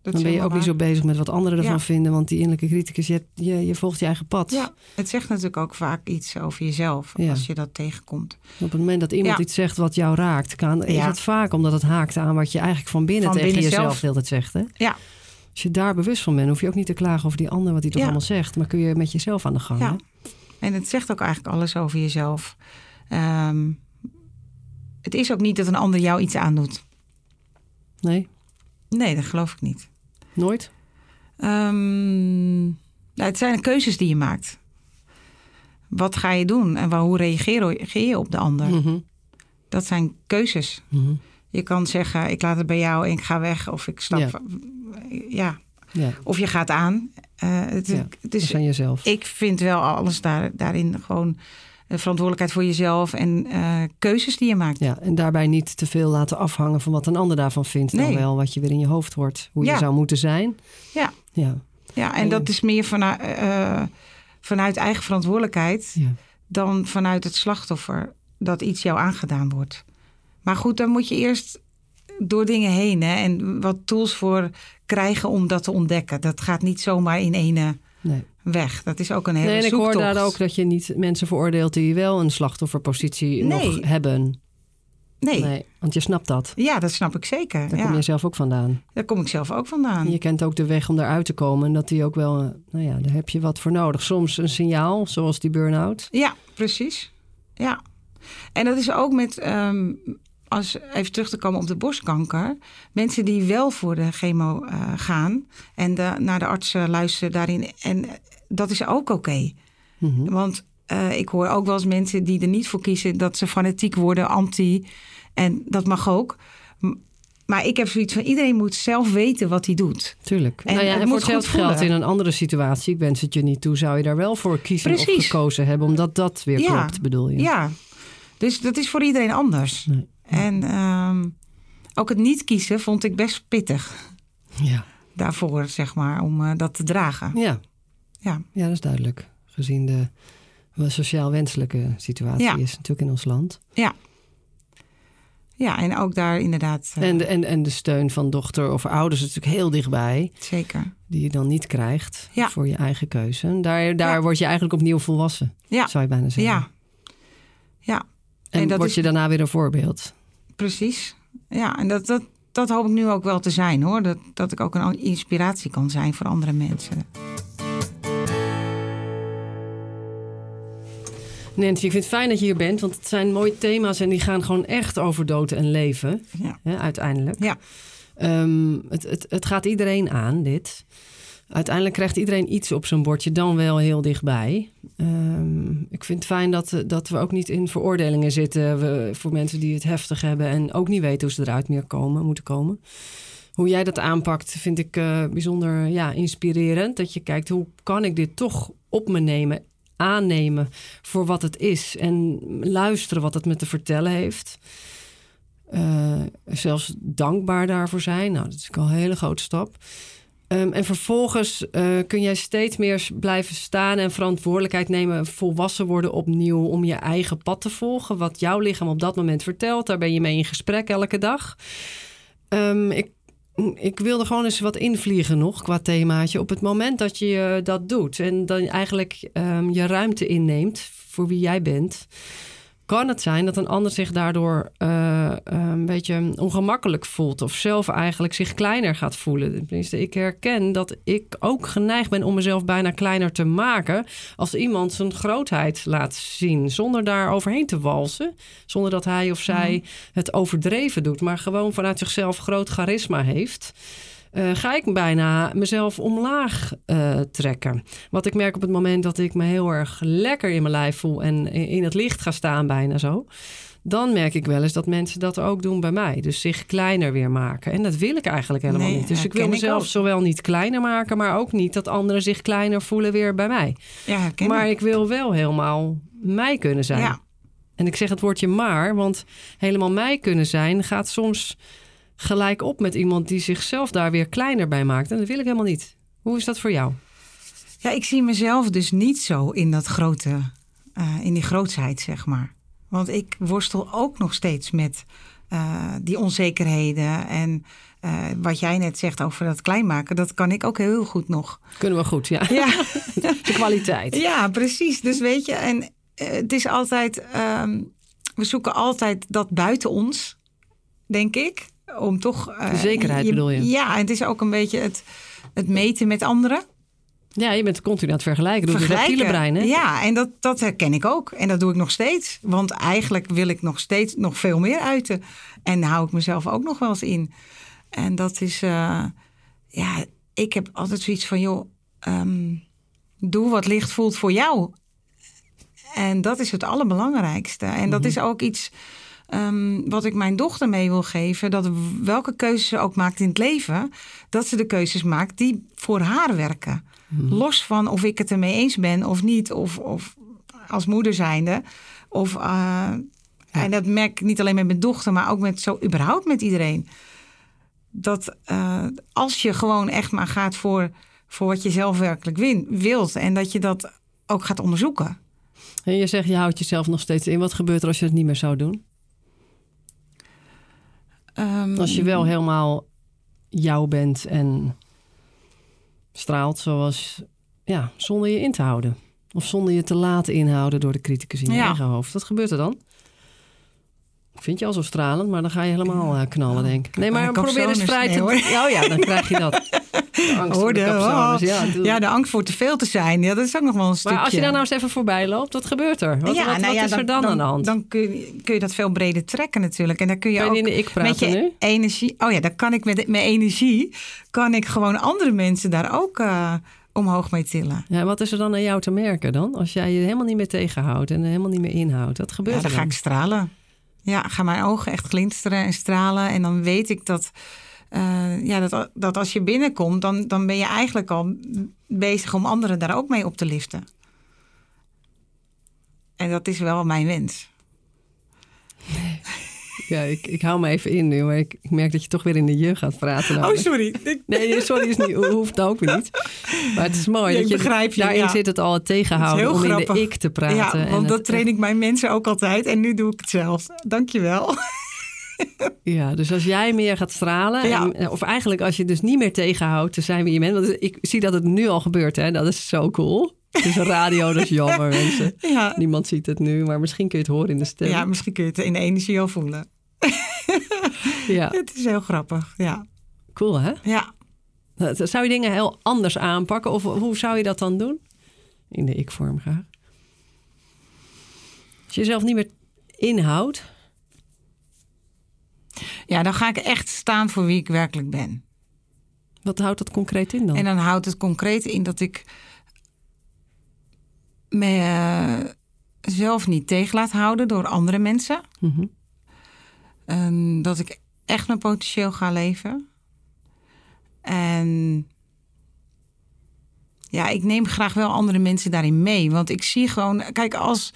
Dat Dan ben je ook niet zo bezig met wat anderen ervan Ja. vinden. Want die innerlijke criticus, je, je, je volgt je eigen pad. Ja, het zegt natuurlijk ook vaak iets over jezelf Ja. als je dat tegenkomt. Op het moment dat iemand Ja. iets zegt wat jou raakt, kan, is het vaak omdat het haakt aan wat je eigenlijk van binnen Van tegen binnen jezelf zelf. tijd zegt. Hè? Ja. Als je daar bewust van bent, hoef je ook niet te klagen over die ander wat hij toch allemaal zegt. Maar kun je met jezelf aan de gang. Ja. hè? En het zegt ook eigenlijk alles over jezelf. Ehm, het is ook niet dat een ander jou iets aandoet. Nee, Nee, dat geloof ik niet. Nooit. Ehm, nou, het zijn de keuzes die je maakt. Wat ga je doen en waar, hoe reageer, je op de ander? Mhm. Dat zijn keuzes. Mhm. Je kan zeggen, ik laat het bij jou en ik ga weg. Of ik stap... Ja. Ja. Ja, Of je gaat aan. Eh, het, Ja, het dat is, zijn jezelf. ik vind wel alles daar, daarin gewoon verantwoordelijkheid voor jezelf en eh, keuzes die je maakt. Ja, en daarbij niet te veel laten afhangen van wat een ander daarvan vindt. Dan Nee. wel wat je weer in je hoofd hoort. Hoe je zou moeten zijn. Ja. Ja. Ja, en En- dat is meer vanuit, eh, vanuit eigen verantwoordelijkheid ja. dan vanuit het slachtoffer dat iets jou aangedaan wordt. Maar goed, dan moet je eerst door dingen heen hè, en wat tools voor krijgen om dat te ontdekken. Dat gaat niet zomaar in ene Nee. Weg. Dat is ook een hele Nee, en ik hoor daar ook dat je niet mensen veroordeelt die wel een slachtofferpositie Nee. nog hebben. Nee. Nee, want je snapt dat. Ja, dat snap ik zeker. Daar ja. kom je zelf ook vandaan. Daar kom ik zelf ook vandaan. En je kent ook de weg om daaruit te komen. En dat die ook wel, nou ja, daar heb je wat voor nodig. Soms een signaal, zoals die burn-out. Ja, precies. Ja. En dat is ook met, ehm, als even terug te komen op de borstkanker. Mensen die wel voor de chemo eh, gaan en de, naar de arts eh, luisteren daarin. En dat is ook oké. Mhm. Want eh, ik hoor ook wel eens mensen die er niet voor kiezen dat ze fanatiek worden, anti. En dat mag ook. Maar ik heb zoiets van iedereen moet zelf weten wat hij doet. Tuurlijk. En nou ja, het en voor moet hetzelfde geld in een andere situatie, ik wens het je niet toe, zou je daar wel voor kiezen of Precies. gekozen hebben, omdat dat weer Ja. klopt, bedoel je? Ja, dus dat is voor iedereen anders. Nee. En ehm, ook het niet kiezen vond ik best pittig Ja. daarvoor, zeg maar, om eh, dat te dragen. Ja. Ja, ja, dat is duidelijk. Gezien de wel sociaal wenselijke situatie Ja. is natuurlijk in ons land. ja en ook daar inderdaad eh, En, de, en, en de steun van dochter of ouders is natuurlijk heel dichtbij. zeker. Die je dan niet krijgt Ja. voor je eigen keuze. En daar, daar Ja. word je eigenlijk opnieuw volwassen, Ja, zou je bijna zeggen. ja. Ja, En, en dat word is- je daarna weer een voorbeeld. Precies. Ja, en dat, dat, dat hoop ik nu ook wel te zijn hoor. Dat, dat ik ook een inspiratie kan zijn voor andere mensen. Nancy, ik vind het fijn dat je hier bent, want het zijn mooie thema's en die gaan gewoon echt over dood en leven, Ja, hè, uiteindelijk. Ja. Ehm, het, het, het gaat iedereen aan, dit. Uiteindelijk krijgt iedereen iets op zijn bordje, dan wel heel dichtbij. Ehm, ik vind het fijn dat, eh, dat we ook niet in veroordelingen zitten we, voor mensen die het heftig hebben en ook niet weten hoe ze eruit meer komen, moeten komen. Hoe jij dat aanpakt, vind ik eh, bijzonder ja, inspirerend. Dat je kijkt, hoe kan ik dit toch op me nemen, aannemen voor wat het is en luisteren wat het me te vertellen heeft. Eh, zelfs dankbaar daarvoor zijn. Nou, dat is ook al een hele grote stap. Ehm, en vervolgens eh, kun jij steeds meer blijven staan en verantwoordelijkheid nemen, volwassen worden opnieuw om je eigen pad te volgen. Wat jouw lichaam op dat moment vertelt, daar ben je mee in gesprek elke dag. Ehm, ik, ik wilde gewoon eens wat invliegen nog qua themaatje. Op het moment dat je eh, dat doet en dan eigenlijk ehm, je ruimte inneemt voor wie jij bent, kan het zijn dat een ander zich daardoor eh, eh, een beetje ongemakkelijk voelt of zelf eigenlijk zich kleiner gaat voelen. Tenminste, ik herken dat ik ook geneigd ben om mezelf bijna kleiner te maken als iemand zijn grootheid laat zien, zonder daar overheen te walsen, zonder dat hij of zij het overdreven doet, maar gewoon vanuit zichzelf groot charisma heeft. Eh, ga ik bijna mezelf omlaag eh, trekken. Wat ik merk op het moment dat ik me heel erg lekker in mijn lijf voel en in het licht ga staan, bijna zo. Dan merk ik wel eens dat mensen dat ook doen bij mij. Dus zich kleiner weer maken. En dat wil ik eigenlijk helemaal Nee, niet. Dus ik wil ik mezelf zowel niet kleiner maken, maar ook niet dat anderen zich kleiner voelen weer bij mij. Ja, maar ik. ik wil wel helemaal mij kunnen zijn. Ja, En ik zeg het woordje maar, want helemaal mij kunnen zijn gaat soms gelijk op met iemand die zichzelf daar weer kleiner bij maakt. En dat wil ik helemaal niet. Hoe is dat voor jou? ja, ik zie mezelf dus niet zo in dat grote, eh, in die grootsheid, zeg maar. Want ik worstel ook nog steeds met eh, die onzekerheden. En eh, wat jij net zegt over dat klein maken, dat kan ik ook heel goed nog. Kunnen we goed, ja. Ja, De kwaliteit. ja precies. Dus weet je, en het is altijd, ehm, we zoeken altijd dat buiten ons, denk ik. Om toch. eh, De zekerheid bedoel je? Ja, en het is ook een beetje het, het meten met anderen. Ja, je bent continu aan het vergelijken. Doe reptiele brein, hè? Ja, en dat, dat herken ik ook. En dat doe ik nog steeds. Want eigenlijk wil ik nog steeds nog veel meer uiten. En hou ik mezelf ook nog wel eens in. En dat is, eh, ja, ik heb altijd zoiets van, joh, ehm, doe wat licht voelt voor jou. En dat is het allerbelangrijkste. En dat is ook iets ehm, wat ik mijn dochter mee wil geven. Dat welke keuzes ze ook maakt in het leven, dat ze de keuzes maakt die voor haar werken. Los van of ik het ermee eens ben of niet, of, of als moeder zijnde. Of, eh, En dat merk ik niet alleen met mijn dochter, maar ook met zo überhaupt met iedereen. Dat eh, als je gewoon echt maar gaat voor, voor wat je zelf werkelijk win, wilt en dat je dat ook gaat onderzoeken. En je zegt, je houdt jezelf nog steeds in. Wat gebeurt er als je het niet meer zou doen? Ehm, Als je wel helemaal jou bent en straalt zoals... Ja, zonder je in te houden. Of zonder je te laten inhouden door de criticus in je Ja. eigen hoofd. Wat gebeurt er dan? Ik vind je al zo stralend, maar dan ga je helemaal eh, knallen, denk ik. Nee, maar probeer eens vrij te... nee, hoor. Oh ja, dan krijg je dat. De angst voor de capsones, oh. ja, ja, de angst voor te veel te zijn. Ja, dat is ook nog wel een stukje. Maar als je daar nou eens even voorbij loopt, wat gebeurt er? Wat, Ja, wat, nou wat ja, is er dan, aan de hand? Dan kun je, kun je dat veel breder trekken natuurlijk. En dan kun je ook in de ik praten met je nu? energie... Oh ja, dan kan ik met mijn energie... kan ik gewoon andere mensen daar ook eh, omhoog mee tillen. Ja, wat is er dan aan jou te merken dan? Als jij je helemaal niet meer tegenhoudt en helemaal niet meer inhoudt. Wat gebeurt Ja, dan er ga dan? ik stralen. Ja, gaan mijn ogen echt glinsteren en stralen. En dan weet ik dat... eh, ja, dat, dat als je binnenkomt, dan, dan ben je eigenlijk al bezig om anderen daar ook mee op te liften. En dat is wel mijn wens. Ja, ik, ik hou me even in nu, maar ik, ik merk dat je toch weer in de je gaat praten. Oh, sorry. Nee, sorry, is niet, hoeft ook weer niet. Maar het is mooi. Ja, dat je, begrijp je, Daarin ja. zit het al het tegenhouden Het om heel in de grappig. ik te praten. Ja, en want het- dat train ik mijn mensen ook altijd. En nu doe ik het zelf. Dankjewel. Ja, dus als jij meer gaat stralen, Ja. en, of eigenlijk als je dus niet meer tegenhoudt te zijn wie je bent. Want ik zie dat het nu al gebeurt, hè? dat is zo cool. Een radio, dat is jammer mensen. Ja. Niemand ziet het nu, maar misschien kun je het horen in de stem. ja, misschien kun je het in de energie al voelen. Ja, Het is heel grappig. Ja. cool hè? Ja. Zou je dingen heel anders aanpakken? Of hoe zou je dat dan doen? In de ik-vorm graag. Als je jezelf niet meer inhoudt. Ja, dan ga ik echt staan voor wie ik werkelijk ben. Wat houdt dat concreet in dan? En dan houdt het concreet in dat ik mezelf niet tegen laat houden door andere mensen. Mhm. En dat ik echt mijn potentieel ga leven. En ja, ik neem graag wel andere mensen daarin mee. Want ik zie gewoon, kijk, als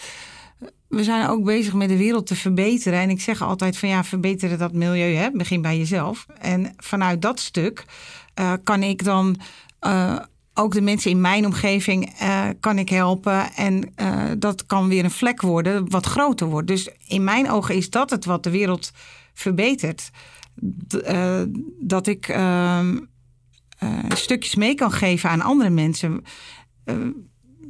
we zijn ook bezig met de wereld te verbeteren. En ik zeg altijd van ja, verbeteren dat milieu, hè? begin bij jezelf. En vanuit dat stuk eh, kan ik dan eh, ook de mensen in mijn omgeving eh, kan ik helpen. En dat kan weer een vlek worden wat groter wordt. Dus in mijn ogen is dat het wat de wereld verbetert. Dat ik ehm, eh, stukjes mee kan geven aan andere mensen.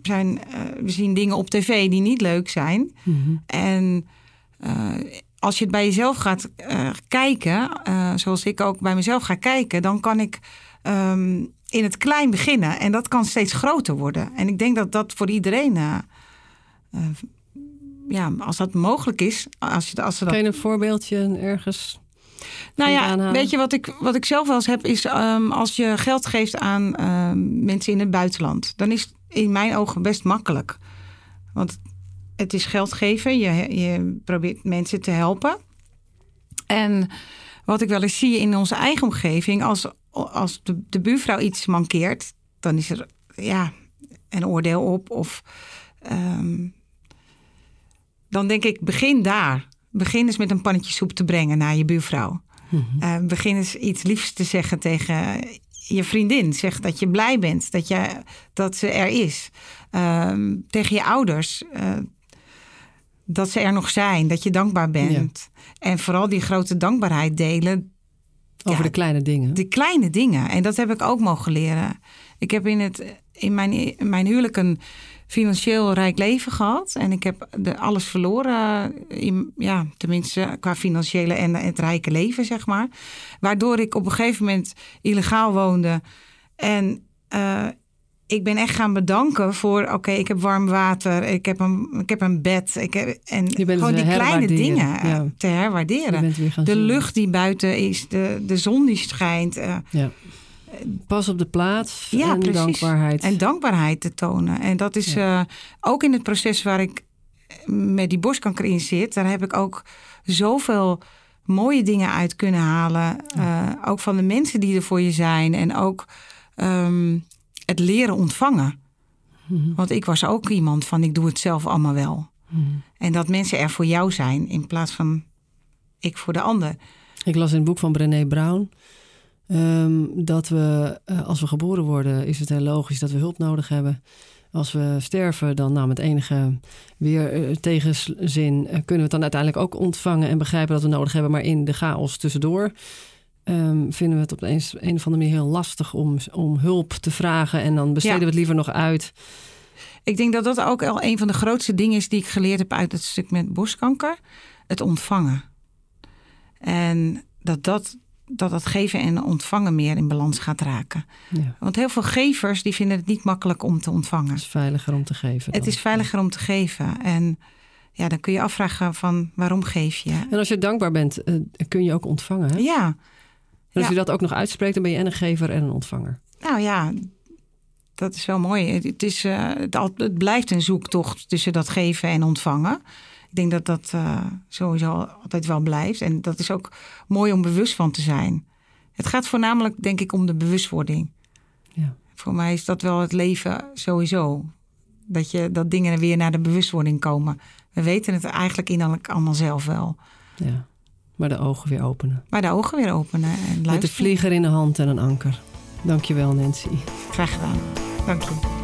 Zijn, eh, we zien dingen op tv die niet leuk zijn. Mhm. En eh, als je het bij jezelf gaat eh, kijken, zoals ik ook bij mezelf ga kijken, dan kan ik ehm, in het klein beginnen. En dat kan steeds groter worden. En ik denk dat dat voor iedereen, ja, als dat mogelijk is, als, je, als ze dat Kan je een voorbeeldje ergens? Nou ja, weet je wat ik, wat ik zelf wel eens heb, is ehm, als je geld geeft aan ehm, mensen in het buitenland, dan is het in mijn ogen best makkelijk. Want het is geld geven, je, je probeert mensen te helpen. En wat ik wel eens zie in onze eigen omgeving, als, als de, de buurvrouw iets mankeert, dan is er ja, een oordeel op. Of ehm, dan denk ik, begin daar. Begin eens met een pannetje soep te brengen naar je buurvrouw. Eh, begin eens iets liefs te zeggen tegen je vriendin. Zeg dat je blij bent dat, je, dat ze er is. Ehm, tegen je ouders. eh, dat ze er nog zijn. Dat je dankbaar bent. En vooral die grote dankbaarheid delen. Over Ja, de kleine dingen. De kleine dingen. En dat heb ik ook mogen leren. Ik heb in, het, in, mijn, in mijn huwelijk een financieel rijk leven gehad. En ik heb de, alles verloren. In, ja, tenminste qua financiële en het rijke leven, zeg maar. Waardoor ik op een gegeven moment illegaal woonde. En eh, ik ben echt gaan bedanken voor... oké, ik heb warm water, ik heb een, ik heb een bed. Ik heb, en gewoon die het kleine dingen eh, ja. te herwaarderen. De lucht die buiten is, de, de zon die schijnt. eh, Ja. Pas op de plaats ja, en precies. dankbaarheid. En dankbaarheid te tonen. En dat is eh, ook in het proces waar ik met die borstkanker in zit. Daar heb ik ook zoveel mooie dingen uit kunnen halen. Eh, ook van de mensen die er voor je zijn. En ook ehm, het leren ontvangen. Mhm. Want ik was ook iemand van ik doe het zelf allemaal wel. Mhm. En dat mensen er voor jou zijn in plaats van ik voor de ander. Ik las in het boek van Brené Brown ehm, dat we, eh, als we geboren worden, is het heel logisch dat we hulp nodig hebben. Als we sterven, dan nou, met enige weer eh, tegenzin eh, kunnen we het dan uiteindelijk ook ontvangen en begrijpen dat we nodig hebben. Maar in de chaos tussendoor ehm, vinden we het op een, een of andere manier heel lastig om, om hulp te vragen. En dan besteden Ja. we het liever nog uit. Ik denk dat dat ook al een van de grootste dingen is die ik geleerd heb uit het stuk met borstkanker. Het ontvangen. En dat dat, dat, dat geven en ontvangen meer in balans gaat raken. Ja, Want heel veel gevers die vinden het niet makkelijk om te ontvangen. het is veiliger om te geven. Het is veiliger om te geven. En ja, dan kun je afvragen van waarom geef je? En als je dankbaar bent, eh, kun je ook ontvangen. Hè? Ja, En als Ja. je dat ook nog uitspreekt, dan ben je en een gever en een ontvanger. nou ja, dat is wel mooi. Het, het is, eh, het, het blijft een zoektocht tussen dat geven en ontvangen. Ik denk dat dat eh, sowieso altijd wel blijft. En dat is ook mooi om bewust van te zijn. Het gaat voornamelijk, denk ik, om de bewustwording. Ja. Voor mij is dat wel het leven sowieso. Dat, je, dat dingen weer naar de bewustwording komen. We weten het eigenlijk innerlijk allemaal zelf wel. Ja. Maar de ogen weer openen. Maar de ogen weer openen en Met de vlieger in de hand en een anker. Dankjewel Nancy. Graag gedaan. Dank je.